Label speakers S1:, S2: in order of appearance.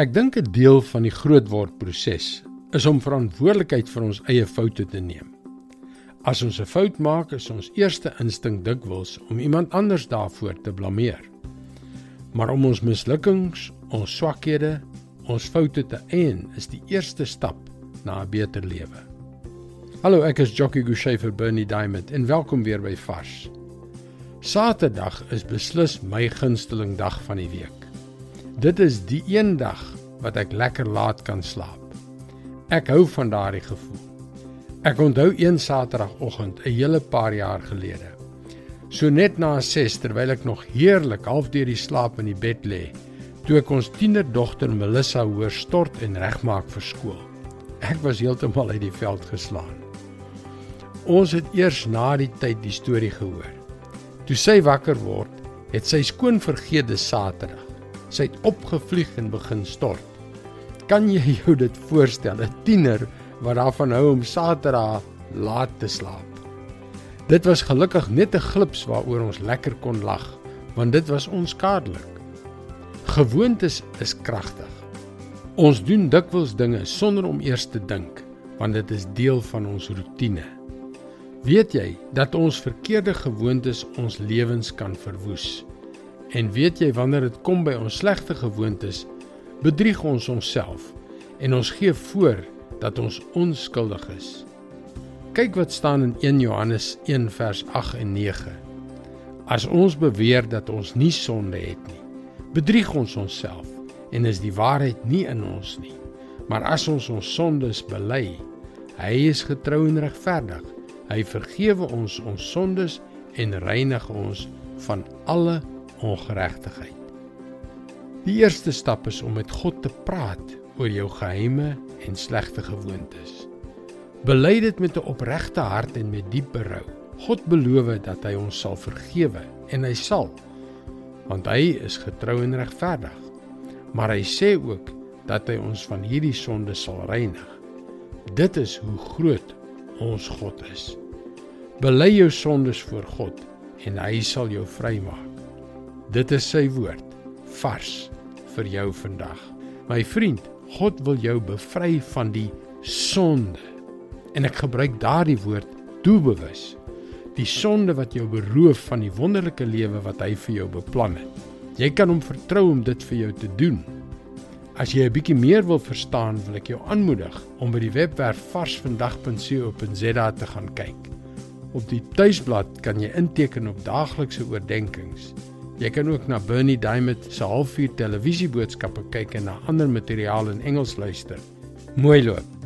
S1: Ek dink 'n deel van die grootword proses is om verantwoordelikheid vir ons eie foute te neem. As ons 'n fout maak, is ons eerste instink dikwels om iemand anders daarvoor te blameer. Maar om ons mislukkings, ons swakhede, ons foute te eien, is die eerste stap na 'n beter lewe. Hallo, ek is Jockey Gouchee vir Bernie Diamond en welkom weer by Vars. Saterdag is beslis my gunsteling dag van die week. Dit is die een dag wat ek lekker laat kan slaap. Ek hou van daardie gevoel. Ek onthou een Saterdagoggend 'n hele paar jaar gelede. So net na 6 terwyl ek nog heerlik half deur die slaap in die bed lê, toe ek ons tienerdogter Melissa hoor stort en regmaak vir skool. Ek was heeltemal uit die veld geslaan. Ons het eers na die tyd die storie gehoor. Toe sy wakker word, het sy skoon vergeet dis Saterdag. Sy het opgevlieg en begin stort. Kan jy jou dit voorstel, 'n tiener wat daarvan hou om Saterdag laat te slaap? Dit was gelukkig net 'n glips waaroor ons lekker kon lag, want dit was onskadelik. Gewoontes is kragtig. Ons doen dikwels dinge sonder om eers te dink, want dit is deel van ons rotine. Weet jy dat ons verkeerde gewoontes ons lewens kan verwoes? En weet jy wanneer dit kom by ons slegte gewoontes, bedrieg ons onsself en ons gee voor dat ons onskuldig is. Kyk wat staan in 1 Johannes 1 vers 8 en 9. As ons beweer dat ons nie sonde het nie, bedrieg ons onsself en is die waarheid nie in ons nie. Maar as ons ons sondes bely, hy is getrou en regverdig. Hy vergewe ons ons sondes en reinig ons van alle ongeregtigheid. Die eerste stap is om met God te praat oor jou geheime en slegte gewoontes. Bely dit met 'n opregte hart en met diep berou. God beloof dat hy ons sal vergewe en hy sal want hy is getrou en regverdig. Maar hy sê ook dat hy ons van hierdie sonde sal reinig. Dit is hoe groot ons God is. Bely jou sondes voor God en hy sal jou vrymaak. Dit is sy woord vars vir jou vandag. My vriend, God wil jou bevry van die sonde. En ek gebruik daardie woord doelbewus. Die sonde wat jou beroof van die wonderlike lewe wat hy vir jou beplan het. Jy kan hom vertrou om dit vir jou te doen. As jy 'n bietjie meer wil verstaan, wil ek jou aanmoedig om by die webwerf varsvandag.co.za te gaan kyk. Op die tuisblad kan jy inteken op daaglikse oordeenkings. Jy kan ook na Bernie Diamond se halfuur televisieboodskappe kyk en na ander materiaal in Engels luister. Mooi loop.